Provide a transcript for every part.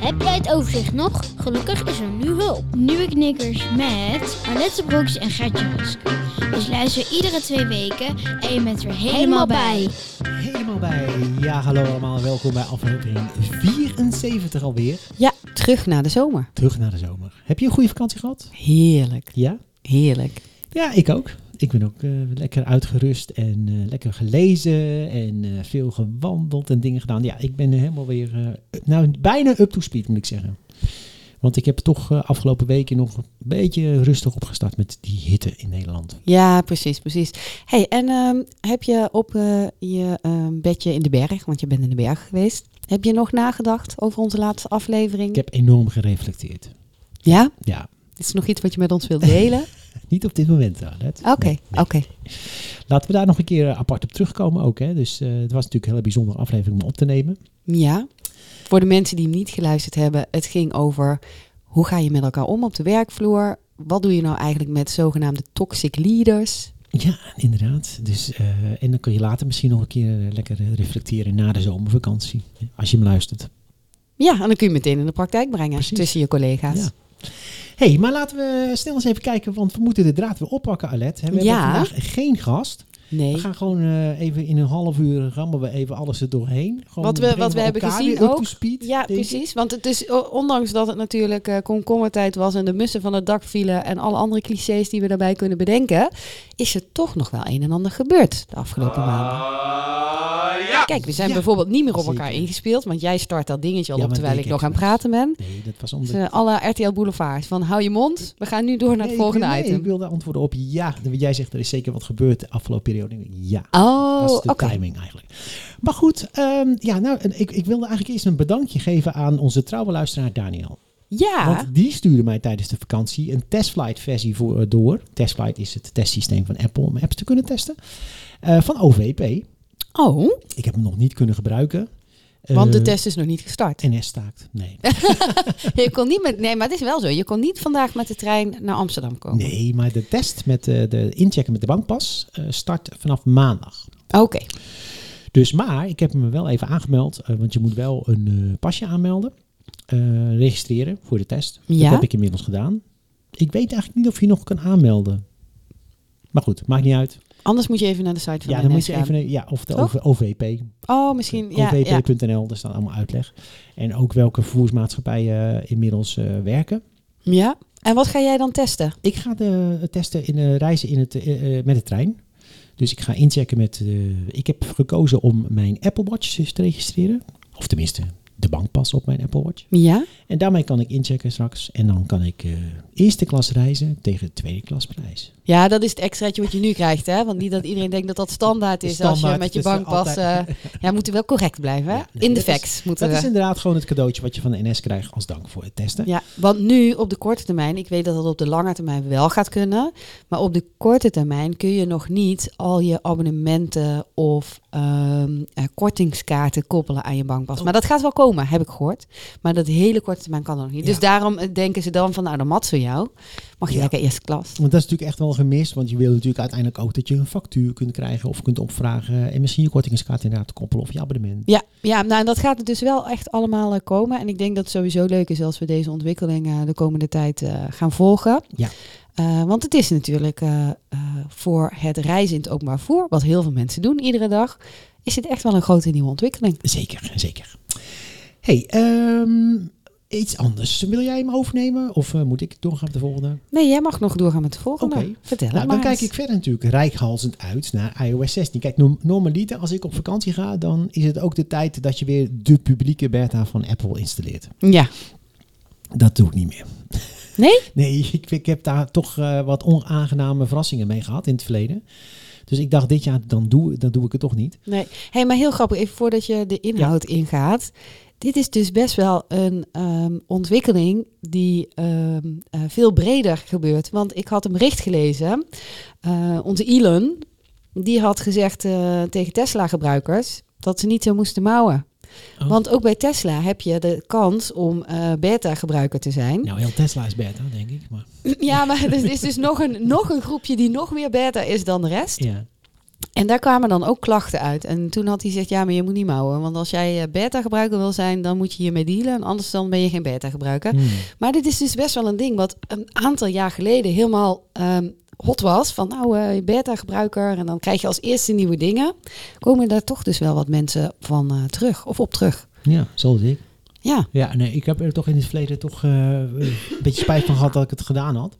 Heb jij het overzicht nog? Gelukkig is er nu hulp. Nieuwe knikkers met Arlette Broeks en Gertje Rusk. Dus luister iedere twee weken en je bent er helemaal bij. Helemaal bij. Ja, hallo allemaal. Welkom bij aflevering 74 alweer. Ja, terug naar de zomer. Terug naar de zomer. Heb je een goede vakantie gehad? Heerlijk, Ja? heerlijk. Ja, ik ook. Ik ben ook eh, lekker uitgerust en eh, lekker gelezen en eh, veel gewandeld en dingen gedaan. Ja, ik ben helemaal weer, nou bijna up to speed moet ik zeggen. Want ik heb toch afgelopen weken nog een beetje rustig opgestart met die hitte in Nederland. Ja, precies, precies. Hey, en ehm, heb je op je ehm, bedje in de berg, want je bent in de berg geweest, heb je nog nagedacht over onze laatste aflevering? Ik heb enorm gereflecteerd. Ja? Ja, Is er nog iets wat je met ons wilt delen? niet op dit moment. Oké, Nee, nee. oké. Laten we daar nog een keer apart op terugkomen ook. Hè. Dus eh, het was natuurlijk een hele bijzondere aflevering om op te nemen. Ja. Voor de mensen die hem niet geluisterd hebben, het ging over hoe ga je met elkaar om op de werkvloer? Wat doe je nou eigenlijk met zogenaamde toxic leaders? Ja, inderdaad. Dus, eh, en dan kun je later misschien nog een keer eh, lekker eh, reflecteren na de zomervakantie. Als je hem luistert. Ja, en dan kun je meteen in de praktijk brengen Precies. tussen je collega's. Ja. Hey, maar laten we snel eens even kijken, want we moeten de draad weer oppakken, Alet. We Ja. hebben vandaag geen gast. Nee. We gaan gewoon eh, even in een half uur rammen we even alles er doorheen. Gewoon Wat we- wat we hebben gezien ook. speed, Ja, precies. Want het is, ondanks dat het natuurlijk eh komkommertijd was en de mussen van het dak vielen en alle andere clichés die we daarbij kunnen bedenken, is er toch nog wel een en ander gebeurd de afgelopen maanden. Kijk, we zijn Ja, bijvoorbeeld niet meer op elkaar zeker. ingespeeld, want jij start dat dingetje al Ja, op terwijl ik nog aan het praten ben. Nee, dat was Dus, de... eh, alle RTL Boulevard. Van hou je mond, we gaan nu door naar Nee, het ik volgende nee, item. Ik wilde antwoorden op ja. Jij zegt er is zeker wat gebeurd de afgelopen periode. Ja. Oh, Dat is de timing eigenlijk. Maar goed, ehm, ja, nou, ik, ik wilde eigenlijk eerst een bedankje geven aan onze trouwe luisteraar Daniel. Ja, Want die stuurde mij tijdens de vakantie een testflight versie voor, eh, door. Testflight is het testsysteem van Apple om apps te kunnen testen. eh, van OVP. Oh, Ik heb hem nog niet kunnen gebruiken. want de Eh, test is nog niet gestart. NS staakt. Nee. Je kon niet met, nee, maar het is wel zo. Je kon niet vandaag met de trein naar Amsterdam komen. nee, maar de test met eh, de inchecken met de bankpas eh, start vanaf maandag. Oké. Dus, maar ik heb me wel even aangemeld, want je moet wel een pasje aanmelden, eh, registreren voor de test. Dat Ja? heb ik inmiddels gedaan. Ik weet eigenlijk niet of je nog kan aanmelden. Maar goed, maakt niet uit. Anders moet je even naar de site van Ja, de dan moet je gaan. even, ja, of de Toch? OVP, Oh, misschien. Ja, ja. ovp.nl, daar staat allemaal uitleg. En ook welke vervoersmaatschappijen eh, inmiddels eh, werken. ja. En wat ga jij dan testen? Ik ga de, testen in eh, reizen in het, eh, eh, met de trein. Dus ik ga inchecken met. eh, ik heb gekozen om mijn Apple Watch te registreren. Of tenminste, de bankpas op mijn Apple Watch. Ja? En daarmee kan ik inchecken straks. En dan kan ik eh, eerste klas reizen tegen tweede klas prijs. Ja, dat is het extraatje wat je nu krijgt, hè? Want niet dat iedereen denkt dat dat standaard is als je met je bankpas... altijd- eh ja, moet wel correct blijven, hè? Ja, nee, In de facts moeten Dat we. is inderdaad gewoon het cadeautje wat je van de NS krijgt als dank voor het testen. Ja, want nu op de korte termijn, ik weet dat dat op de lange termijn wel gaat kunnen, maar op de korte termijn kun je nog niet al je abonnementen of ehm, eh, kortingskaarten koppelen aan je bankpas. Maar dat gaat wel komen, heb ik gehoord. Maar dat hele korte termijn kan nog niet. Ja. Dus daarom eh, denken ze dan van, nou, dan mat voor jou. Mag je Ja. lekker eerste klas. Want dat is natuurlijk echt wel gemist. Want je wil natuurlijk uiteindelijk ook dat je een factuur kunt krijgen of kunt opvragen. En misschien je kortingskaart inderdaad koppelen of je abonnement. Ja, ja nou, en dat gaat dus wel echt allemaal eh, komen. En ik denk dat het sowieso leuk is als we deze ontwikkeling eh, de komende tijd gaan volgen. Ja. Want het is natuurlijk voor het reizen in het openbaar vervoer, wat heel veel mensen doen iedere dag, is dit echt wel een grote nieuwe ontwikkeling. Zeker, zeker. Hey, ehm, iets anders. Wil jij hem overnemen of eh, moet ik doorgaan met de volgende? Nee, jij mag nog doorgaan met de volgende. Oké. Vertel Nou, het dan maar kijk ik verder natuurlijk rijkhalsend uit naar iOS 16. Kijk, norm- normaliter als ik op vakantie ga, dan is het ook de tijd dat je weer de publieke beta van Apple installeert. Ja. Dat doe ik niet meer. Nee? Nee, ik, ik heb daar toch eh, wat onaangename verrassingen mee gehad in het verleden. Dus ik dacht dit jaar, dan doe, dan doe ik het toch niet. Nee. Hey, maar heel grappig, even voordat je de inhoud ingaat. Dit is dus best wel een ehm, ontwikkeling die ehm, eh, veel breder gebeurt. Want ik had een bericht gelezen. Eh, onze Elon, die had gezegd eh, tegen Tesla-gebruikers dat ze niet zo moesten mouwen. Oh. Want ook bij Tesla heb je de kans om eh, beta-gebruiker te zijn. Nou, heel Tesla is beta, denk ik. Maar, Ja, maar er is dus nog een, nog een groepje die nog meer beta is dan de rest. ja. En daar kwamen dan ook klachten uit. En toen had hij gezegd, ja, maar je moet niet mouwen. Want als jij eh, beta-gebruiker wil zijn, dan moet je hiermee dealen. En anders dan ben je geen beta-gebruiker. Hmm. Maar dit is dus best wel een ding wat een aantal jaar geleden helemaal ehm, hot was. Van nou, eh, beta-gebruiker. En dan krijg je als eerste nieuwe dingen. Komen daar toch dus wel wat mensen van eh, terug. Of op terug. Ja, zoals ik. Ja. Ja, nee, ik heb er toch in het verleden toch eh, een beetje spijt van gehad dat ik het gedaan had.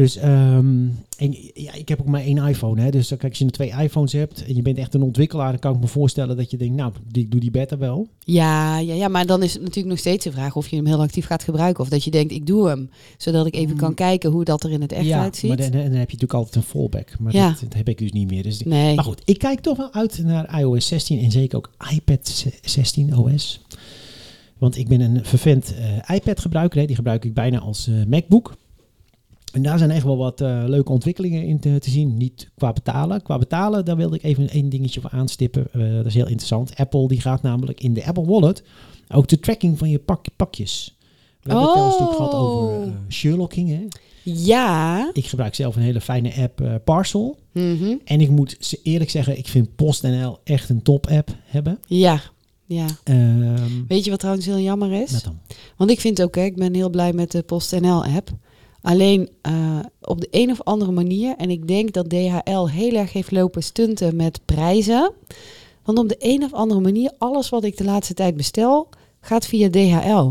Dus, ehm, en ja, ik heb ook maar één iPhone. Hè, dus kijk, als je twee iPhones hebt en je bent echt een ontwikkelaar, dan kan ik me voorstellen dat je denkt, nou, die, ik doe die beta wel. Ja, ja, ja, maar dan is het natuurlijk nog steeds de vraag of je hem heel actief gaat gebruiken. Of dat je denkt, ik doe hem. Zodat ik even Mm. kan kijken hoe dat er in het echt ja, uitziet. maar dan, dan heb je natuurlijk altijd een fallback. Maar Ja. dat, dat heb ik dus niet meer. Dus nee. Maar goed, ik kijk toch wel uit naar iOS 16 en zeker ook iPad 16 OS. Want ik ben een vervent eh, iPad-gebruiker. hè. Die gebruik ik bijna als eh, MacBook. En daar zijn echt wel wat eh, leuke ontwikkelingen in te, te zien. Niet qua betalen. Qua betalen, daar wilde ik even één dingetje voor aanstippen. Eh, dat is heel interessant. Apple die gaat namelijk in de Apple Wallet ook de tracking van je pak, pakjes. We hebben het wel natuurlijk gehad over Oh. eh, Sherlocking. Hè? Ja. Ik gebruik zelf een hele fijne app, Parcel. Mhm. En ik moet ze eerlijk zeggen, ik vind PostNL echt een top-app hebben. Ja. Ja. Ehm Weet je wat trouwens heel jammer is? Want ik vind ook, hè, ik ben heel blij met de PostNL-app. Alleen eh, op de een of andere manier, en ik denk dat DHL heel erg heeft lopen stunten met prijzen. Want op de een of andere manier, alles wat ik de laatste tijd bestel, gaat via DHL.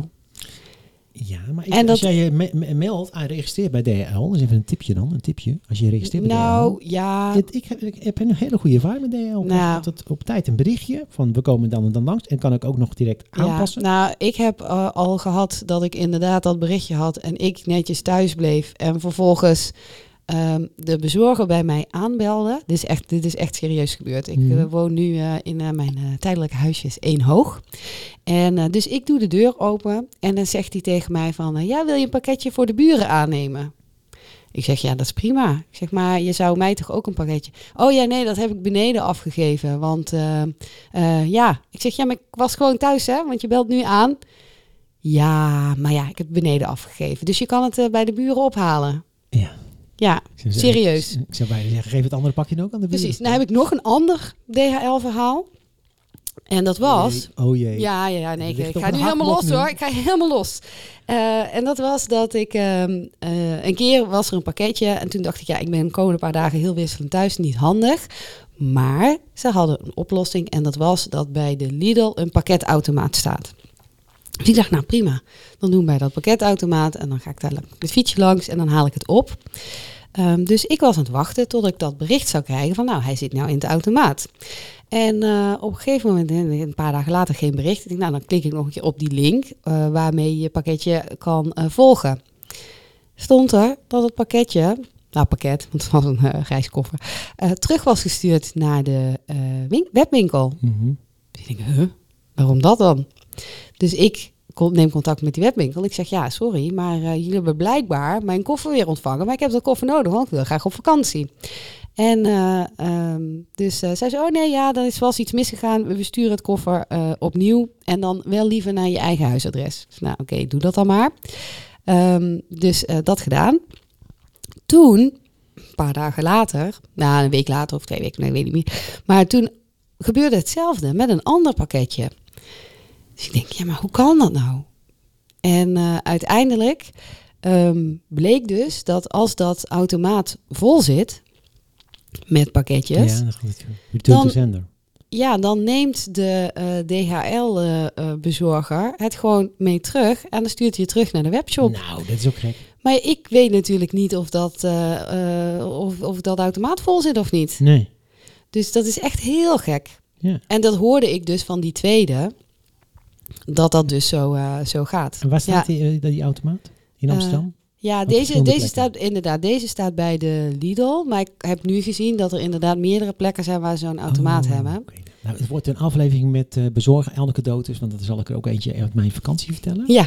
Ja, maar ik, En als dat- jij je me- me- meldt en registreert bij DHL, dat is even een tipje dan, een tipje. Als je registreert bij Nou, DHL. ja. Het- ik, heb, ik heb een hele goede ervaring met DHL. Nou. altijd op tijd een berichtje van we komen dan en dan langs. En kan ik ook nog direct aanpassen. Ja, nou, ik heb eh, al gehad dat ik inderdaad dat berichtje had en ik netjes thuis bleef. En vervolgens ehm, de bezorger bij mij aanbelde. Dit is echt, dit is echt serieus gebeurd. Ik Mhm. eh, woon nu eh, in eh, mijn tijdelijke huisje is één hoog. En dus ik doe de deur open en dan zegt hij tegen mij van... ja, wil je een pakketje voor de buren aannemen? Ik zeg, ja, dat is prima. Ik zeg, maar je zou mij toch ook een pakketje... Oh ja, nee, dat heb ik beneden afgegeven. Want ja, ik zeg, ja, maar ik was gewoon thuis, hè? Want je belt nu aan. Ja, maar ja, ik heb het beneden afgegeven. Dus je kan het bij de buren ophalen. Ja. Ja, serieus. Ik zou bijna zeggen, geef het andere pakje ook aan de buurt. precies. Nou heb ik nog een ander DHL-verhaal. En dat was... Oh jee. Ja, ja, ja, nee, ik, ga nu helemaal los nu? hoor. Ik ga helemaal los. Eh, en dat was dat ik ehm, eh, een keer was er een pakketje en toen dacht ik, ja, ik ben de komende paar dagen heel wisselend thuis, niet handig. Maar ze hadden een oplossing en dat was dat bij de Lidl een pakketautomaat staat. Dus ik dacht, nou prima, dan doen wij dat pakketautomaat en dan ga ik daar het fietsje langs en dan haal ik het op. Ehm, dus ik was aan het wachten tot ik dat bericht zou krijgen van, nou, hij zit nou in de automaat. En eh, op een gegeven moment, een paar dagen later, geen bericht. Ik denk, nou, dan klik ik nog een keer op die link eh, waarmee je je pakketje kan eh, volgen. Stond er dat het pakketje, nou pakket, want het was een reiskoffer, eh, terug was gestuurd naar de win- webwinkel. Mhm. Dus ik denk, huh, waarom dat dan? Dus ik neem contact met die webwinkel. Ik zeg, ja, sorry, maar eh, jullie hebben blijkbaar mijn koffer weer ontvangen. Maar ik heb dat koffer nodig, want ik wil graag op vakantie. En eh, ehm, dus eh, zei, oh nee, ja, er is wel iets misgegaan. We sturen het koffer opnieuw en dan wel liever naar je eigen huisadres. Nou, oké, doe dat dan maar. Ehm, dus dat gedaan. Toen, een paar dagen later, nou een week later of twee weken, nee, ik weet niet meer. Maar toen gebeurde hetzelfde met een ander pakketje. Dus ik denk, ja, maar hoe kan dat nou? En eh, uiteindelijk ehm, bleek dus dat als dat automaat vol zit met pakketjes, Ja, dat is goed. Return to Dan- sender. ja, dan neemt de DHL-bezorger het gewoon mee terug en dan stuurt hij je terug naar de webshop. Nou, dat is ook gek. Maar ik weet natuurlijk niet of dat, eh, eh, of, of dat automaat vol zit of niet. Nee. Dus dat is echt heel gek. Ja. En dat hoorde ik dus van die tweede, dat dat dus zo, eh, zo gaat. En waar staat Ja. die, eh, die automaat? In Eh, Amsterdam? Ja, deze, deze staat inderdaad, deze staat bij de Lidl. Maar ik heb nu gezien dat er inderdaad meerdere plekken zijn waar ze zo'n automaat Oh, hebben. Nou, het wordt een aflevering met eh bezorgen anekdotes, want dat zal ik er ook eentje uit mijn vakantie vertellen. Ja,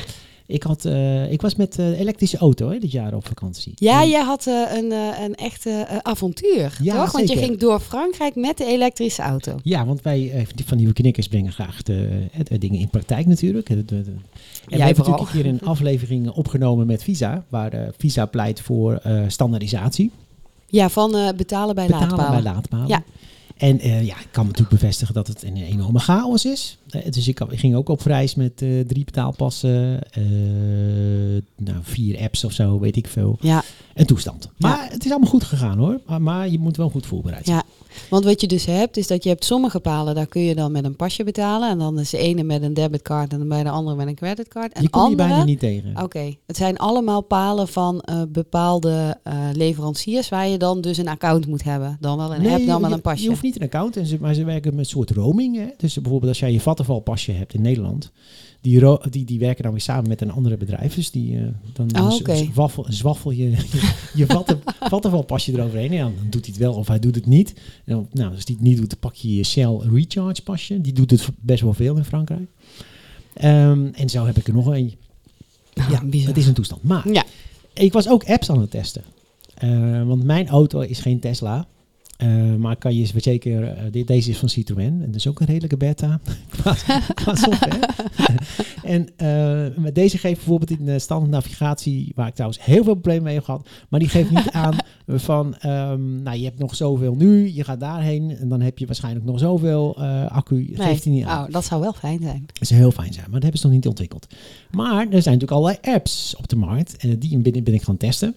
Ik, had, eh, ik was met eh elektrische auto hè, dit jaar op vakantie. ja En- jij had eh, een, een echte avontuur, Ja, toch? Want je ging door Frankrijk met de elektrische auto. Ja, want wij van Nieuwe Knikkers brengen graag de, de dingen in praktijk natuurlijk. En we hebben vooral. natuurlijk een keer een aflevering opgenomen met Visa, waar Visa pleit voor standaardisatie. Ja, van betalen bij betalen laadpalen. bij laadpalen. Ja. En eh, ja, ik kan natuurlijk bevestigen dat het een enorme chaos is. Eh, dus ik, ging ook op reis met eh, drie betaalpassen, nou, vier apps of zo, weet ik veel. Ja, Een toestand. Maar het is allemaal goed gegaan hoor. Maar, maar je moet wel goed voorbereid zijn. ja, want wat je dus hebt, is dat je hebt sommige palen, daar kun je dan met een pasje betalen. En dan is de ene met een debitcard en dan bij de andere met een creditcard. En die kom je andere, bijna niet tegen. Oké, het zijn allemaal palen van eh, bepaalde eh, leveranciers waar je dan dus een account moet hebben. Dan wel een app, dan wel je, een pasje. Je hoeft niet een account, en ze, maar ze werken met een soort roaming. Hè? Dus bijvoorbeeld als jij je Vattenval-pasje hebt in Nederland, die, die, die werken dan weer samen met een andere bedrijf. Dus die, eh, dan Oh, oké. zwaffel, zwaffel je je, je Vatten- Vattenval-pasje eroverheen. En dan doet hij het wel of hij doet het niet. En dan, nou, als hij het niet doet, dan pak je je Shell Recharge-pasje. Die doet het best wel veel in Frankrijk. Ehm, en zo heb ik er nog een. Ah, ja, bizar. het is een toestand. Maar Ja, ik was ook apps aan het testen. Eh, want mijn auto is geen Tesla. Eh, maar kan je zeker, eh, dit, deze is van Citroën. En dat is ook een redelijke beta qua, qua software. en eh, met deze geeft bijvoorbeeld in de standaard navigatie, waar ik trouwens heel veel problemen mee heb gehad, maar die geeft niet aan van, ehm, nou je hebt nog zoveel nu, je gaat daarheen en dan heb je waarschijnlijk nog zoveel accu. Dat nee. geeft hij niet aan. Oh, dat zou wel fijn zijn. Dat zou heel fijn zijn, maar dat hebben ze nog niet ontwikkeld. Maar er zijn natuurlijk allerlei apps op de markt. En die ben, ben ik gaan testen.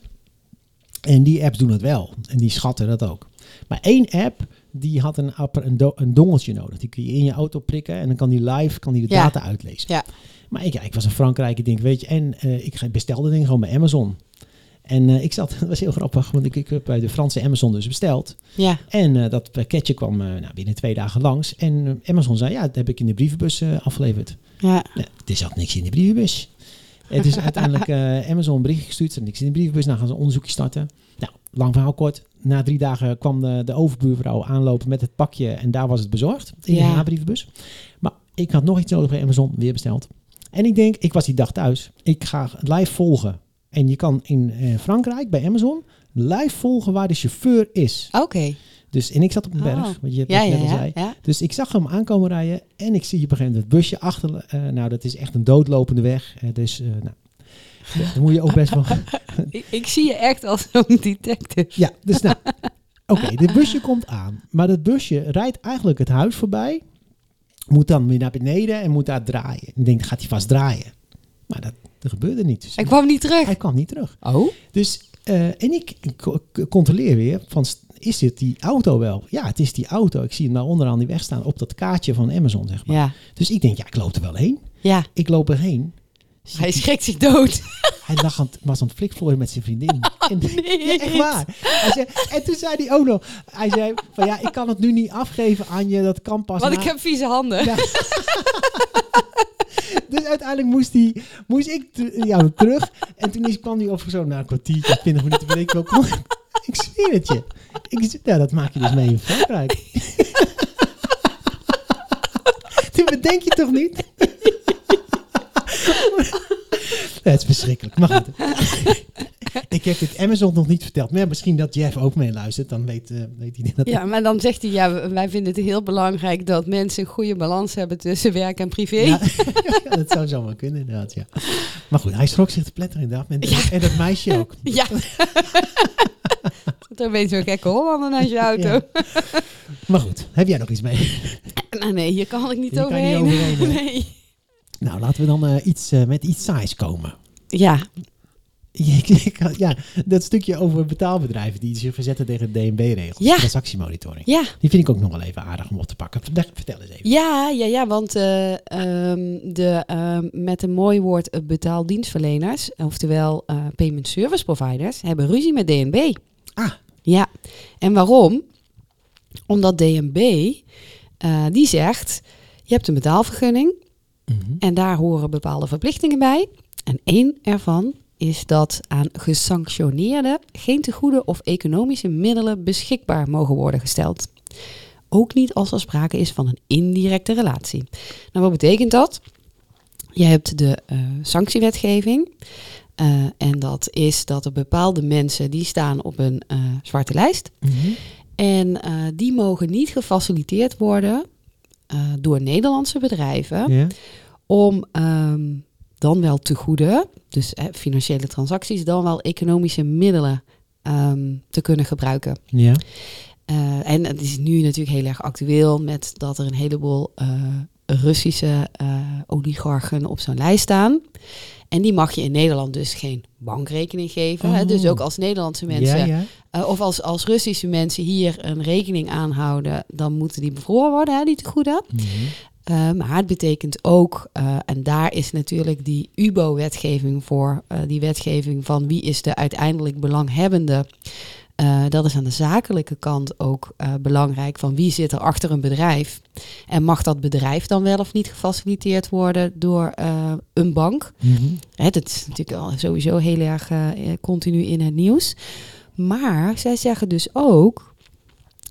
En die apps doen het wel. En die schatten dat ook. Maar één app, die had een, app- een, do- een dongeltje nodig. Die kun je in je auto prikken en dan kan die live kan die de Ja. data uitlezen. Ja. Maar ik, ja, ik was in Frankrijk, ik denk, weet je, en eh, ik bestelde dingen gewoon bij Amazon. En eh, ik zat, dat was heel grappig, want ik, ik heb bij de Franse Amazon dus besteld. Ja, En eh, dat pakketje kwam nou, binnen twee dagen langs. En Amazon zei, ja, dat heb ik in de brievenbus afgeleverd. ja. Nee, er zat niks in de brievenbus. Het is uiteindelijk Amazon een bericht gestuurd. Er zat niks in de brievenbus. Nou gaan ze een onderzoekje starten. Nou, lang verhaal kort. Na drie dagen kwam de, de overbuurvrouw aanlopen met het pakje. En daar was het bezorgd. In Ja. de brievenbus. Maar ik had nog iets nodig bij Amazon. Weer besteld. En ik denk, ik was die dag thuis. Ik ga live volgen. En je kan in eh, Frankrijk bij Amazon live volgen waar de chauffeur is. Oké. Dus, en ik zat op een Oh. berg. Wat je Ja, net al ja, zei. ja. Dus ik zag hem aankomen rijden en ik zie op een gegeven moment het busje achter. eh, nou, dat is echt een doodlopende weg. Eh, dus, nou, dan moet je ook best wel. Ik, ik zie je echt als zo'n detective. ja, dus nou. Oké, dit busje komt aan. Maar dat busje rijdt eigenlijk het huis voorbij. Moet dan weer naar beneden en moet daar draaien. Ik denk, gaat hij vast draaien. Maar dat, dat gebeurde niet. Dus Ik kwam niet terug. hij kwam niet terug. Oh? Dus, eh, en ik co- co- controleer weer van, is dit die auto wel? Ja, het is die auto. Ik zie hem daar onderaan die weg staan op dat kaartje van Amazon, zeg maar. Ja. Dus ik denk, ja, ik loop er wel heen. Ja. Ik loop erheen. Hij ik- schrikt zich dood. hij lag aan, het- was aan het flikvlooien met zijn vriendin. En, nee. ja, echt waar. Hij zei, en toen zei hij ook nog, hij zei van ja, ik kan het nu niet afgeven aan je, dat kan pas Want na- ik heb vieze handen. Ja. Dus uiteindelijk moest, hij, moest ik ja, terug. En toen is, kwam hij over zo na een kwartiertje, 20 minuten, weet ik wel. Kom, ik zweer het je. Ik, ja, dat maak je dus mee in Frankrijk. Toen bedenk je toch niet? Ja, het is verschrikkelijk. Maar goed. ik heb dit Amazon nog niet verteld. Maar ja, misschien dat Jeff ook meeluistert. Dan weet, eh, weet hij dat. Ja, maar dan zegt hij, ja, wij vinden het heel belangrijk dat mensen een goede balans hebben tussen werk en privé. Ja, dat zou zomaar kunnen inderdaad, ja. Maar goed, hij schrok zich te pletter inderdaad. En, Ja. en dat meisje ook. Ja. Er een beetje zo'n gekke Hollander naast je auto. Ja. Maar goed, heb jij nog iets mee? Nou nee, hier kan ik niet kan je overheen. niet overheen, nee. Nou, laten we dan eh, iets, eh, met iets saais komen. Ja, ja, dat stukje over betaalbedrijven die zich verzetten tegen DNB-regels. Ja. Transactiemonitoring. Ja, Die vind ik ook nog wel even aardig om op te pakken. Vertel eens even. ja, ja, ja want eh, ehm, de, ehm, met een mooi woord betaaldienstverleners, oftewel payment service providers, hebben ruzie met DNB. Ah. Ja, en waarom? Omdat DNB, die zegt, je hebt een betaalvergunning Mhm. en daar horen bepaalde verplichtingen bij. En één ervan is dat aan gesanctioneerden geen tegoeden of economische middelen beschikbaar mogen worden gesteld. Ook niet als er sprake is van een indirecte relatie. Nou, wat betekent dat? Je hebt de eh, sanctiewetgeving. eh, en dat is dat er bepaalde mensen die staan op een eh, zwarte lijst. Mhm. En die mogen niet gefaciliteerd worden eh, door Nederlandse bedrijven om ehm, dan wel te goede, dus eh, financiële transacties, dan wel economische middelen ehm, te kunnen gebruiken. Ja. Eh, en het is nu natuurlijk heel erg actueel met dat er een heleboel Russische eh, oligarchen op zo'n lijst staan. En die mag je in Nederland dus geen bankrekening geven. Hè? Oh. Dus ook als Nederlandse mensen Ja, ja. eh, of als, als Russische mensen hier een rekening aanhouden, dan moeten die bevroren worden, hè, die tegoeden. Mhm. Uh, maar het betekent ook, eh, en daar is natuurlijk die UBO-wetgeving voor, eh, die wetgeving van wie is de uiteindelijk belanghebbende. Eh, dat is aan de zakelijke kant ook eh, belangrijk, van wie zit er achter een bedrijf. En mag dat bedrijf dan wel of niet gefaciliteerd worden door eh, een bank? Hè, dat is natuurlijk al sowieso heel erg continu in het nieuws. Maar zij zeggen dus ook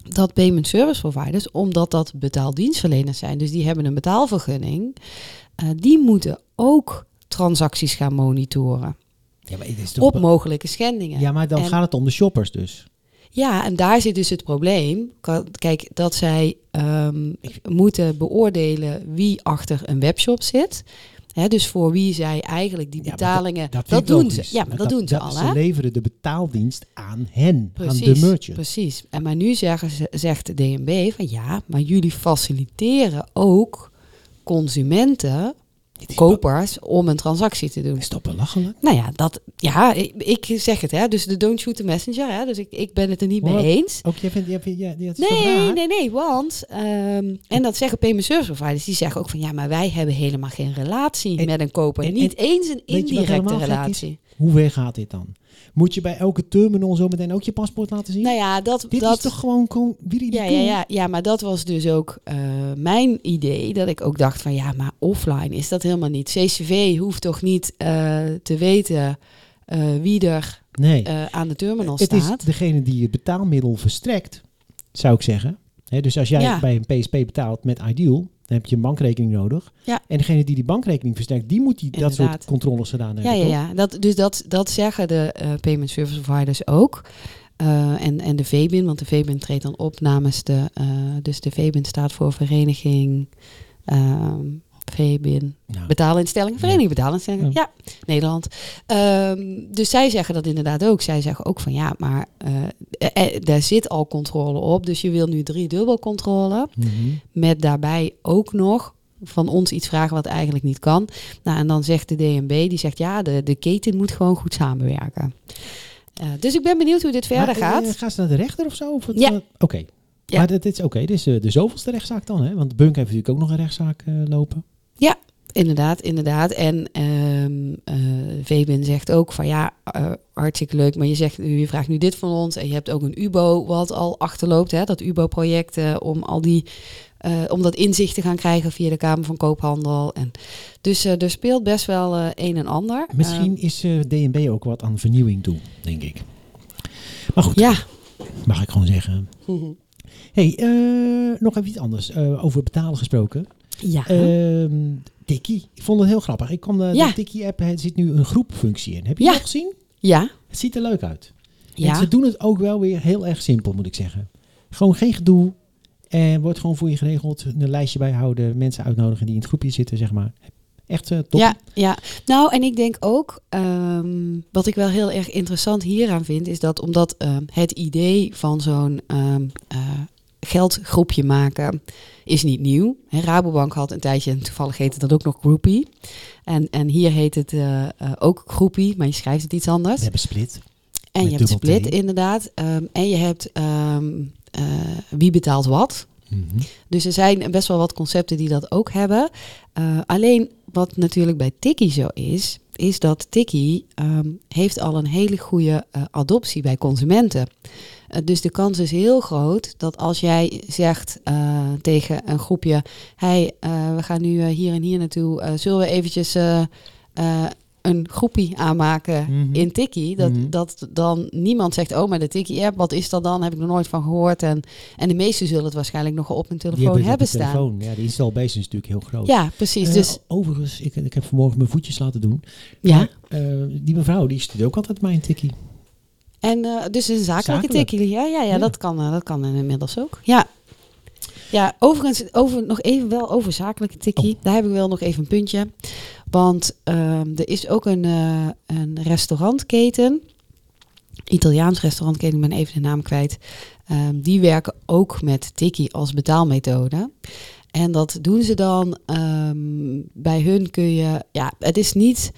dat payment service providers, omdat dat betaaldienstverleners zijn, dus die hebben een betaalvergunning, die moeten ook transacties gaan monitoren Ja, maar, is toch op mogelijke schendingen. ja, maar dan En- gaat het om de shoppers dus. Ja, en daar zit dus het probleem. Kijk, dat zij ehm, moeten beoordelen wie achter een webshop zit. Dus voor wie zij eigenlijk die Ja, betalingen. dat vind ik doen ze. Ja, maar dat, doen ze al. Ze leveren de betaaldienst aan hen, Precies, aan de merchant. precies. En maar nu zeggen ze, zegt de DNB van ja, maar jullie faciliteren ook consumenten, kopers, om een transactie te doen. Is toch belachelijk? Nou ja, dat, ja ik, ik zeg het, hè. Dus de don't shoot the messenger, hè. Dus ik, ik ben het er niet mee eens. Ook jij vindt, ja, dat is Nee, nee, nee, want, ehm, en dat zeggen payment service providers, die zeggen ook van ja, maar wij hebben helemaal geen relatie En- met een koper. en- niet eens een indirecte relatie. Hoe ver gaat dit dan? Moet je bij elke terminal zo meteen ook je paspoort laten zien? Nou ja, dat, dit dat is toch gewoon, Ja, ja, ja, ja, maar dat was dus ook eh, mijn idee. Dat ik ook dacht van ja, maar offline is dat helemaal niet. CCV hoeft toch niet eh, te weten eh, wie er Nee, aan de terminal het is staat. degene die het betaalmiddel verstrekt, zou ik zeggen. Dus als jij Ja. bij een PSP betaalt met Ideal, dan heb je een bankrekening nodig. Ja. En degene die die bankrekening verstrekt, die moet die, dat soort controles gedaan hebben. Ja, ja, ja. Dat, dus dat, dat zeggen de eh, payment service providers ook. Eh, en, en de VBIN, want de VBIN treedt dan op namens de... eh, dus de VBIN staat voor Vereniging... ehm VBIN, betaalinstellingen, Vereniging Betaalinstellingen, Ja. ja, Nederland. Ehm, dus zij zeggen dat inderdaad ook. Zij zeggen ook van ja, maar eh, eh, daar zit al controle op. Dus je wil nu drie dubbel controle. mhm. Met daarbij ook nog van ons iets vragen wat eigenlijk niet kan. Nou, en dan zegt de DNB, die zegt ja, de, de keten moet gewoon goed samenwerken. Eh, dus ik ben benieuwd hoe dit verder Maar, eh, gaat. gaan ze naar de rechter of zo? Of Ja. eh, Oké. Ja. Maar dit is oké. Dit is eh, de zoveelste rechtszaak dan, hè? Want Bunk heeft natuurlijk ook nog een rechtszaak eh, lopen. Inderdaad, inderdaad. En ehm Vebin zegt ook van ja, eh, hartstikke leuk, maar je, zegt, je vraagt nu dit van ons. En je hebt ook een UBO wat al achterloopt, hè, dat UBO-project eh, om al die, om dat inzicht te gaan krijgen via de Kamer van Koophandel. En, dus er speelt best wel een en ander. Misschien is eh, DNB ook wat aan vernieuwing toe, denk ik. Maar goed, Ehm, ja. mag ik gewoon zeggen. hey, nog even iets anders. over betalen gesproken. Ja. Ehm Tikkie. Ik vond het heel grappig. Ik kon de, Ja. de Tikkie-app, er zit nu een groepfunctie in. Heb je Ja. dat gezien? ja. Het ziet er leuk uit. En Ja. ze doen het ook wel weer heel erg simpel, moet ik zeggen. Gewoon geen gedoe. En wordt gewoon voor je geregeld. Een lijstje bijhouden. Mensen uitnodigen die in het groepje zitten, zeg maar. Echt eh, top. Ja, ja, nou en ik denk ook, ehm, wat ik wel heel erg interessant hieraan vind, is dat omdat ehm, het idee van zo'n ehm, eh, geldgroepje maken is niet nieuw. Hè, Rabobank had een tijdje, en toevallig heette dat ook nog Groupie. En, en hier heet het eh, eh, ook Groupie, maar je schrijft het iets anders. We hebben split. En met je hebt T. Split inderdaad. Ehm, en je hebt ehm, eh, Wie betaalt wat. Mhm. Dus er zijn best wel wat concepten die dat ook hebben. Alleen wat natuurlijk bij Tiki zo is, is dat Tiki ehm, heeft al een hele goede eh, adoptie bij consumenten. Eh, dus de kans is heel groot dat als jij zegt eh, tegen een groepje, hey, we gaan nu hier en hier naartoe, zullen we eventjes een groepie aanmaken Mhm. in Tiki, dat, Mhm. dat dan niemand zegt, oh, maar de Tiki-app, wat is dat dan? Heb ik nog nooit van gehoord. En, en de meesten zullen het waarschijnlijk nog op hun Die telefoon hebben staan. telefoon. Ja, de installbase is natuurlijk heel groot. Ja, precies. Eh, dus Overigens, ik, ik heb vanmorgen mijn voetjes laten doen. ja. Maar, eh, die mevrouw, die stuurt ook altijd mijn tikkie. En eh, dus een zakelijke Zakelijk. tikkie. Ja, ja, ja, Ja. Dat, kan, dat kan inmiddels ook. Ja. Ja, overigens, over, nog even wel over zakelijke tikkie. Oh. Daar heb ik wel nog even een puntje. Want ehm, er is ook een, eh, een restaurantketen. Italiaans restaurantketen, ik ben even de naam kwijt. Ehm, die werken ook met tikkie als betaalmethode. En dat doen ze dan. ehm, bij hun kun je. Ja, het is niet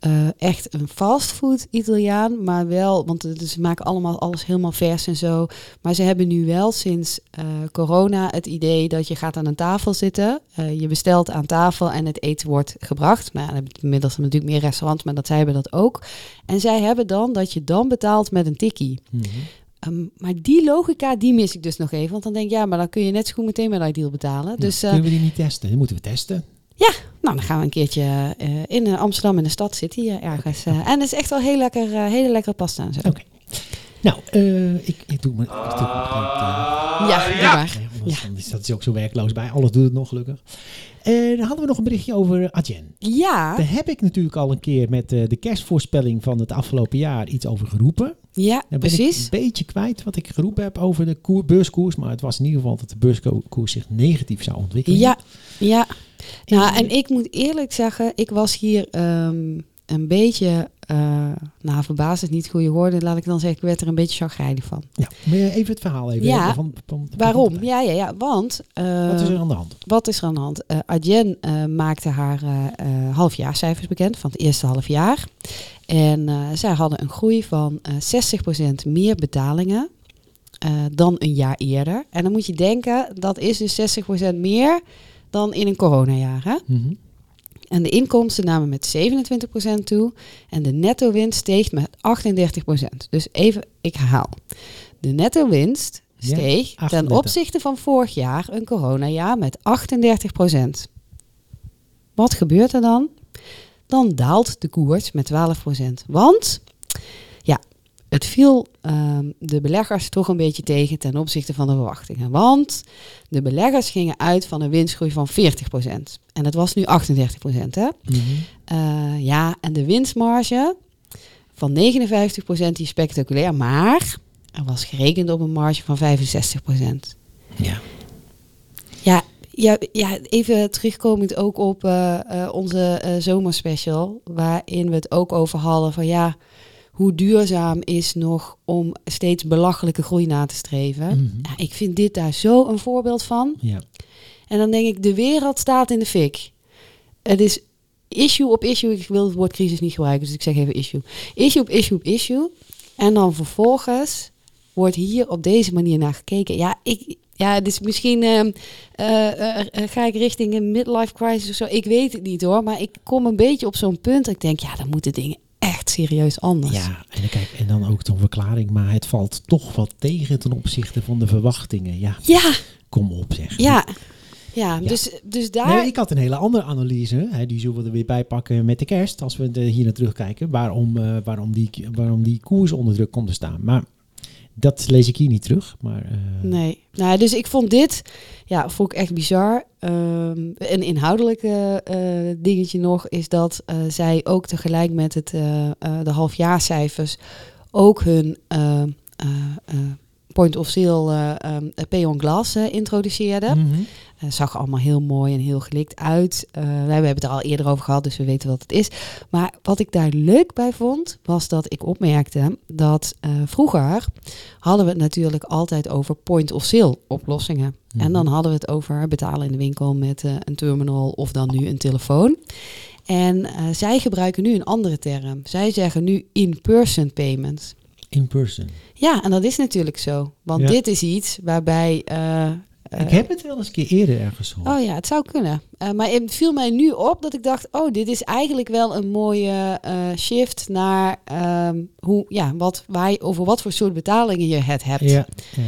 eh, echt een fastfood Italiaan, maar wel. Want ze maken allemaal alles helemaal vers en zo. Maar ze hebben nu wel sinds eh, corona het idee dat je gaat aan een tafel zitten. eh, je bestelt aan tafel en het eten wordt gebracht. Nou, je inmiddels natuurlijk meer restaurants, maar dat zij hebben dat ook. En zij hebben dan dat je dan betaalt met een tikkie. Mhm. Ehm, maar die logica, die mis ik dus nog even. Want dan denk ik, ja, maar dan kun je net zo goed meteen met Ideal betalen. Dus eh, Kunnen we die niet testen? Die moeten we testen. Nou, dan gaan we een keertje eh, in eh, Amsterdam in de stad zitten hier ergens. eh, en het is echt wel heel lekker, eh, hele lekkere pasta en zo. Oké. Nou, eh, ik, ik doe me... Ik doe me uh, Ja, maar. anders dan is dat is ook zo werkloos bij. Alles doet het nog gelukkig. En dan hadden we nog een berichtje over Adyen. Ja, Daar heb ik natuurlijk al een keer met eh, de kerstvoorspelling van het afgelopen jaar iets over geroepen. ja, ben precies. ik een beetje kwijt wat ik geroepen heb over de koer, beurskoers. Maar het was in ieder geval dat de beurskoers zich negatief zou ontwikkelen. Ja, ja. Nou, en ik moet eerlijk zeggen, ik was hier ehm, een beetje, eh nou, verbaasd is niet het goede woorden, laat ik dan zeggen, ik werd er een beetje chagrijnig van. Ja, maar even het verhaal even. Ja, van, van, van- Waarom? Ja, ja, ja, want... Wat is er aan de hand? Wat is er aan de hand? Eh Adyen eh, maakte haar halfjaarcijfers bekend van het eerste half jaar. En zij hadden een groei van eh 60% meer betalingen dan een jaar eerder. En dan moet je denken, dat is dus 60% meer dan in een coronajaar. Hè? Mhm. En de inkomsten namen met 27% toe en de netto-winst steeg met 38%. Dus even, ik herhaal. De netto-winst Ja, steeg ten 38. opzichte van vorig jaar, een coronajaar, met 38%. Wat gebeurt er dan? Dan daalt de koers met 12%. Want, het viel ehm, de beleggers toch een beetje tegen ten opzichte van de verwachtingen. Want de beleggers gingen uit van een winstgroei van 40%. En dat was nu 38%. Hè? Mhm. Eh, ja, en de winstmarge van 59% die is spectaculair, maar er was gerekend op een marge van 65%. Ja. Ja, ja, ja even terugkomend ook op eh, eh, onze eh, zomerspecial, waarin we het ook over hadden van ja, hoe duurzaam is nog om steeds belachelijke groei na te streven. Mhm. Ja, ik vind dit daar zo een voorbeeld van. ja. En dan denk ik, de wereld staat in de fik. Het is issue op issue. Ik wil het woord crisis niet gebruiken, dus ik zeg even issue. Issue op issue op issue. En dan vervolgens wordt hier op deze manier naar gekeken. Ja, ik, ja het is misschien ehm, eh, eh, eh, ga ik richting een midlife crisis of zo. Ik weet het niet hoor, maar ik kom een beetje op zo'n punt. Dat ik denk, ja, dan moeten dingen echt serieus anders. Ja, en dan, kijk, en dan ook zo'n verklaring, maar het valt toch wat tegen ten opzichte van de verwachtingen. Ja, ja, kom op zeg. ja. Ja, Ja. Dus, dus daar... Nee, ik had een hele andere analyse. Hè, die zullen we er weer bij pakken met de kerst. Als we er hier naar terugkijken. Waarom, eh, waarom, die, waarom die koers onder druk komt te staan. Maar dat lees ik hier niet terug. Maar, eh, Nee. Nou, dus ik vond dit, ja, vond ik echt bizar. Ehm, een inhoudelijke eh, dingetje nog is dat eh, zij ook tegelijk met het, de halfjaarcijfers ook hun point of sale eh, ehm, pay on glass eh, introduceerde. Mhm. Zag allemaal heel mooi en heel gelikt uit. We hebben het er al eerder over gehad, dus we weten wat het is. Maar wat ik daar leuk bij vond, was dat ik opmerkte dat vroeger hadden we het natuurlijk altijd over point-of-sale oplossingen. Mhm. En dan hadden we het over betalen in de winkel met een terminal of dan nu een telefoon. En zij gebruiken nu een andere term. Zij zeggen nu in-person payments. In person. Ja, en dat is natuurlijk zo. Want Ja. dit is iets waarbij... eh, eh, ik heb het wel eens een keer eerder ergens gehoord. Oh ja, het zou kunnen. Eh, maar het viel mij nu op dat ik dacht, oh, dit is eigenlijk wel een mooie eh, shift naar ehm, hoe, ja, wat, waar je, over wat voor soort betalingen je het hebt. Ja, ja,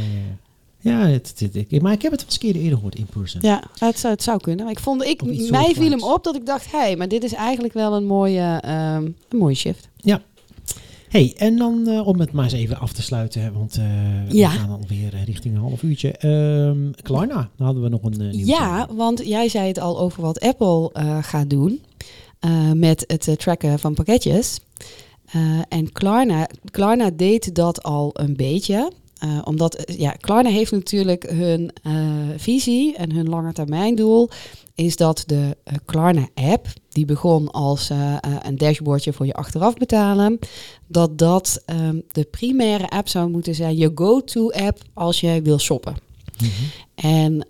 ja. ja het, het- ik- maar ik heb het wel eens een keer eerder gehoord in person. Ja, het, zou- het zou kunnen. Maar ik vond, ik, mij viel hem op dat ik dacht, hé, hey, maar dit is eigenlijk wel een mooie, ehm, een mooie shift. Hey, en dan eh, om het maar eens even af te sluiten, want eh, Ja. we gaan alweer eh, richting een half uurtje. Ehm Klarna, dan hadden we nog een Ja, want jij zei het al over wat Apple gaat doen met het tracken van pakketjes. En Klarna, Klarna deed dat al een beetje. Eh, omdat eh, ja, Klarna heeft natuurlijk hun eh, visie en hun langetermijndoel is dat de Klarna-app, die begon als een dashboardje voor je achteraf betalen, dat dat ehm, de primaire app zou moeten zijn, je go-to-app als jij wil shoppen. Mhm. En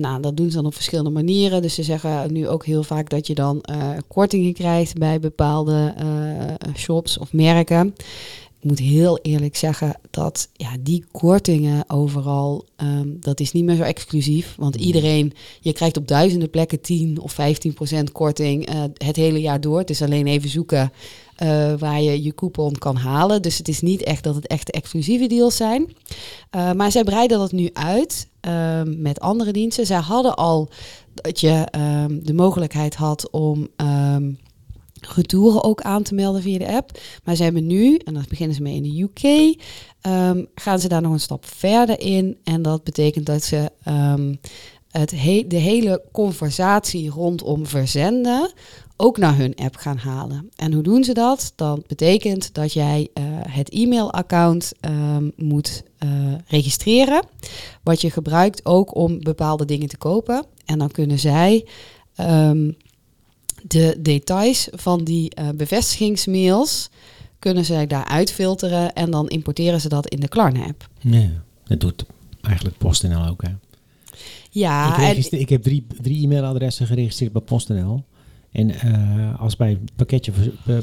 nou, dat doen ze dan op verschillende manieren. Dus ze zeggen nu ook heel vaak dat je dan kortingen krijgt bij bepaalde shops of merken. Ik moet heel eerlijk zeggen dat ja, die kortingen overal, ehm, dat is niet meer zo exclusief. Want iedereen, je krijgt op duizenden plekken 10 of 15 procent korting eh, het hele jaar door. Het is alleen even zoeken eh, waar je je coupon kan halen. Dus het is niet echt dat het echt exclusieve deals zijn. Uh, maar zij breiden dat nu uit um, met andere diensten. Zij hadden al dat je um, de mogelijkheid had om um, retouren ook aan te melden via de app. Maar ze hebben nu, en dat beginnen ze mee in de UK, gaan ze daar nog een stap verder in. En dat betekent dat ze het he de hele conversatie rondom verzenden ook naar hun app gaan halen. En hoe doen ze dat? Dat betekent dat jij uh, het e-mailaccount um, moet uh, registreren, wat je gebruikt ook om bepaalde dingen te kopen. En dan kunnen zij de details van die uh, bevestigingsmails kunnen zij daar uitfilteren en dan importeren ze dat in de Klarna-app. Ja, dat doet eigenlijk PostNL ook, hè? Ja, ik, en, ik heb drie, drie e-mailadressen geregistreerd bij PostNL. En uh, als bij een pakketje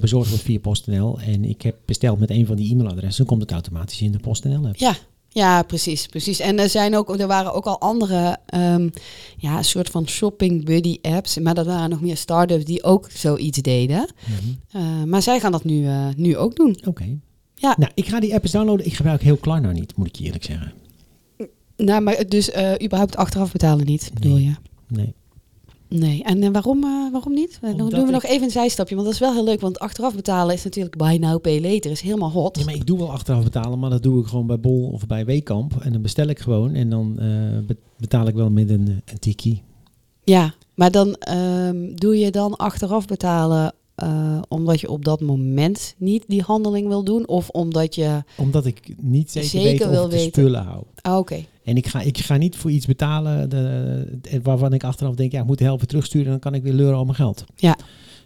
bezorgd wordt via PostNL en ik heb besteld met een van die e-mailadressen, dan komt het automatisch in de PostNL app. Ja, ja, precies, precies. En er zijn ook, er waren ook al andere, um, ja, soort van shopping buddy apps, maar dat waren nog meer startups die ook zoiets deden. Mm -hmm. uh, maar zij gaan dat nu, uh, nu ook doen. Oké. Okay. Ja. Nou, ik ga die app eens downloaden. Ik gebruik heel Klarna niet, moet ik je eerlijk zeggen. Nou, maar dus uh, überhaupt achteraf betalen niet, bedoel nee. je? Nee. Nee, en uh, waarom, uh, waarom niet? Dan doen we nog even een zijstapje, want dat is wel heel leuk. Want achteraf betalen is natuurlijk buy now, pay later. is helemaal hot. Ja, maar ik doe wel achteraf betalen, maar dat doe ik gewoon bij Bol of bij Weekamp. En dan bestel ik gewoon en dan uh, betaal ik wel met een, een tikkie. Ja, maar dan um, doe je dan achteraf betalen uh, omdat je op dat moment niet die handeling wil doen? Of omdat je... Omdat ik niet zeker, zeker weet of ik de weten. spullen hou. Ah, Oké. Okay. En ik ga, ik ga niet voor iets betalen de, waarvan ik achteraf denk, ja, ik moet de helft terugsturen en dan kan ik weer leuren al mijn geld. Ja.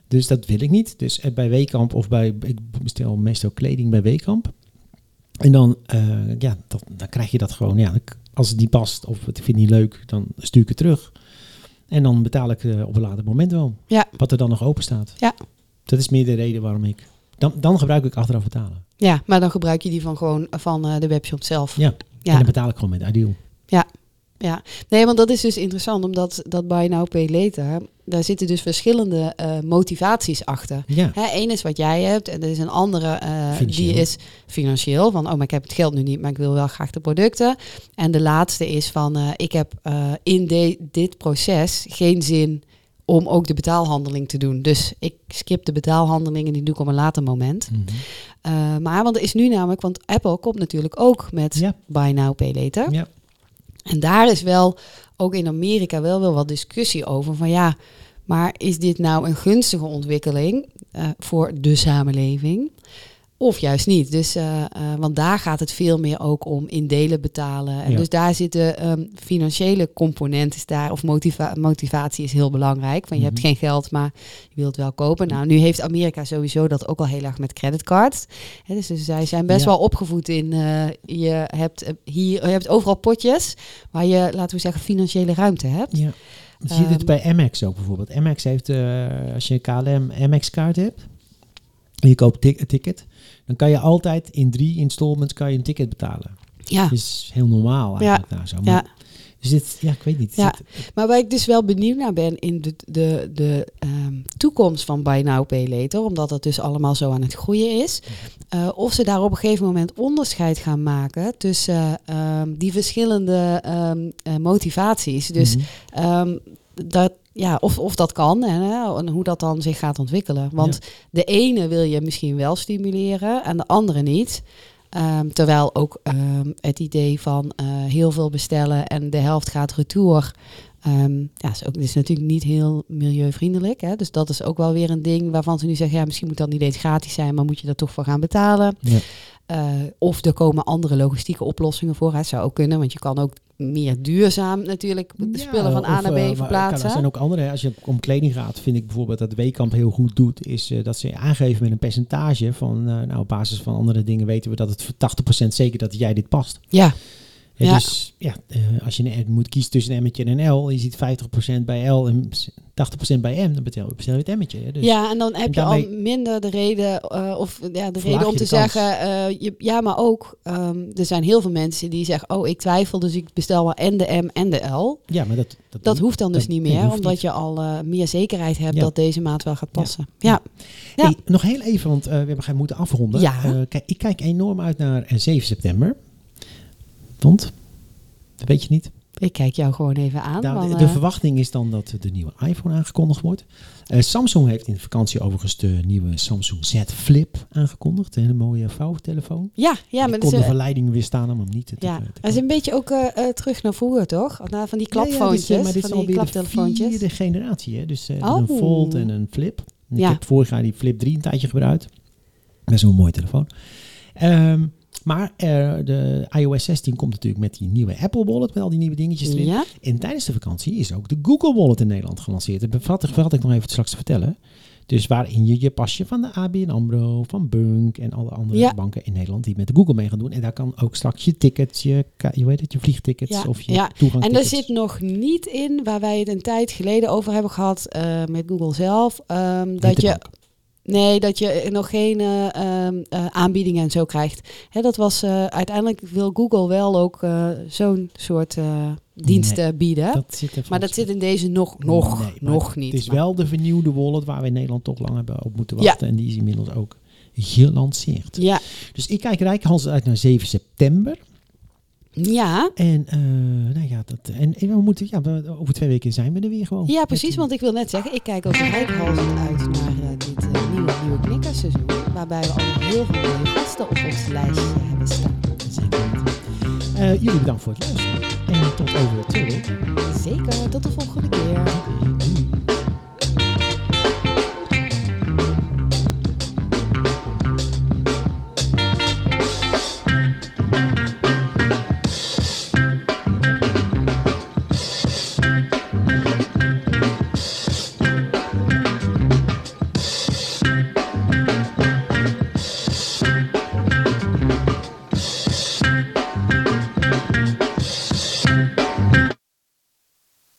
Dus dat wil ik niet. Dus bij Weekamp of bij, ik bestel meestal kleding bij Weekamp. En dan, uh, ja, dat, dan krijg je dat gewoon, ja, als het niet past of het vind ik niet leuk, dan stuur ik het terug. En dan betaal ik uh, op een later moment wel. Ja. Wat er dan nog open staat. Ja. Dat is meer de reden waarom ik, dan, dan gebruik ik achteraf betalen. Ja, maar dan gebruik je die van gewoon van uh, de webshop zelf. Ja. Ja. En dan betaal ik gewoon met Ideal. Ja. Ja, nee, want dat is dus interessant, omdat dat buy now, pay later, daar zitten dus verschillende uh, motivaties achter. Ja. Eén is wat jij hebt en er is een andere, uh, die is financieel, van oh, maar ik heb het geld nu niet, maar ik wil wel graag de producten. En de laatste is van, uh, ik heb in de, dit proces geen zin om ook de betaalhandeling te doen. Dus ik skip de betaalhandelingen, die doe ik op een later moment. Mm -hmm. uh, maar want er is nu namelijk, want Apple komt natuurlijk ook met ja. buy now, pay later. Ja. En daar is wel, ook in Amerika, wel wel wat discussie over van ja, maar is dit nou een gunstige ontwikkeling uh, voor de samenleving? Of juist niet. Dus, eh, eh, want daar gaat het veel meer ook om in delen betalen. En Ja. dus daar zitten ehm, financiële component is daar, of motiva- motivatie is heel belangrijk. Want je hebt Mhm. geen geld, maar je wilt wel kopen. Nou, nu heeft Amerika sowieso dat ook al heel erg met creditcards. Hè, dus, dus zij zijn best Ja. wel opgevoed in. eh, je hebt hier, je hebt overal potjes waar je, laten we zeggen, financiële ruimte hebt. Ja. Je ziet het Ehm, bij Amex ook bijvoorbeeld. Amex heeft, als je een KLM Amex-kaart hebt en je koopt een ticket, dan kan je altijd in drie installments kan je een ticket betalen. Ja. Dat is heel normaal eigenlijk daar zo. Maar, Ja. Dus dit, ja, ik weet niet. Ja. Zit- Maar waar ik dus wel benieuwd naar ben in de, de, de ehm, toekomst van Buy Now Pay Later, omdat het dus allemaal zo aan het groeien is, eh, of ze daar op een gegeven moment onderscheid gaan maken tussen ehm, die verschillende ehm, eh, motivaties. Dus ehm, dat, ja, of, of dat kan en, hè, en hoe dat dan zich gaat ontwikkelen. Want de ene wil je misschien wel stimuleren en de andere niet. Ehm, terwijl ook ehm, het idee van eh, heel veel bestellen en de helft gaat retour. ehm, ja, is, ook, is natuurlijk niet heel milieuvriendelijk. Hè? Dus dat is ook wel weer een ding waarvan ze nu zeggen: ja, misschien moet dat niet eens gratis zijn, maar moet je er toch voor gaan betalen. Ja. Eh, of er komen andere logistieke oplossingen voor. Het zou ook kunnen, want je kan ook meer duurzaam natuurlijk de Ja, spullen van A naar eh, B maar verplaatsen. Er zijn ook andere. Als je om kleding gaat, vind ik bijvoorbeeld dat Weekamp heel goed doet, is eh, dat ze aangeven met een percentage van, eh, nou, op basis van andere dingen weten we dat het voor 80% zeker dat jij dit past. Ja, Ja. Dus ja, eh, als je een, moet kiezen tussen een M'tje en een L, je ziet 50% bij L en 80% bij M, dan bestel, bestel je het hè. Dus, ja, en dan heb en je al minder de reden, eh, of ja, de reden om te zeggen, eh, je, ja, maar ook, ehm, er zijn heel veel mensen die zeggen, oh, ik twijfel, dus ik bestel wel en de M en de L. ja, maar dat, dat, Dat hoeft dan dus dat- niet meer, omdat niet. je al meer zekerheid hebt Ja. dat deze maat wel gaat passen. Ja, Ja. Hey, nog heel even, want we hebben gaan moeten afronden. Ja. Kijk, ik kijk enorm uit naar eh, 7 september. Want, dat weet je niet. ik kijk jou gewoon even aan. Nou, want, de, de eh, verwachting is dan dat de nieuwe iPhone aangekondigd wordt. Eh, Samsung heeft in de vakantie overigens de nieuwe Samsung Z Flip aangekondigd. Een hele mooie vouwtelefoon. ja, ja, Ik maar kon dat de is, verleiding weerstaan om hem niet te, ja, te het is een beetje ook eh, eh, terug naar vroeger, toch? Naar van die Ja, ja, klapfoontjes, dit is, eh, maar dit is van die alweer de klaptelefoontjes. vierde generatie. Hè? Dus eh, Oh. een Fold en een Flip. En Ja. Ik heb vorig jaar die Flip 3 een tijdje gebruikt. Dat is een mooie telefoon. Ehm, maar eh, de iOS 16 komt natuurlijk met die nieuwe Apple Wallet, met al die nieuwe dingetjes erin. Ja, En tijdens de vakantie is ook de Google Wallet in Nederland gelanceerd. Dat bevat, ik nog even straks te vertellen. Dus waarin je je pasje van de ABN AMRO, van Bunk en alle andere Ja. banken in Nederland die met de Google mee gaan doen. En daar kan ook straks je tickets, je, weet het, je vliegtickets Ja, of je ja. toegang En er zit nog niet in, waar wij het een tijd geleden over hebben gehad eh, met Google zelf, ehm, dat je Nee, dat je nog geen eh, ehm, eh, aanbiedingen en zo krijgt. Hè, dat was eh, uiteindelijk wil Google wel ook zo'n soort diensten bieden. Dat maar dat zit in deze nog, nog, Nee, nog niet. Het is Maar- wel de vernieuwde wallet waar we in Nederland toch lang hebben op moeten Ja. wachten. En die is inmiddels ook gelanceerd. Ja, Dus ik kijk rijkhalsend uit naar 7 september. ja. En, eh, nou ja, dat, en, en we moeten, ja, over twee weken zijn we er weer gewoon. ja, precies. Want ik wil net zeggen, ik kijk ook rijkhalsend uit naar eh, nieuwe, knikkerseizoen. Waarbij we al heel veel mooie gasten op ons lijstje hebben staan. Zeker. Eh, jullie bedankt voor het luisteren. En tot over twee weken. Zeker, tot de volgende keer.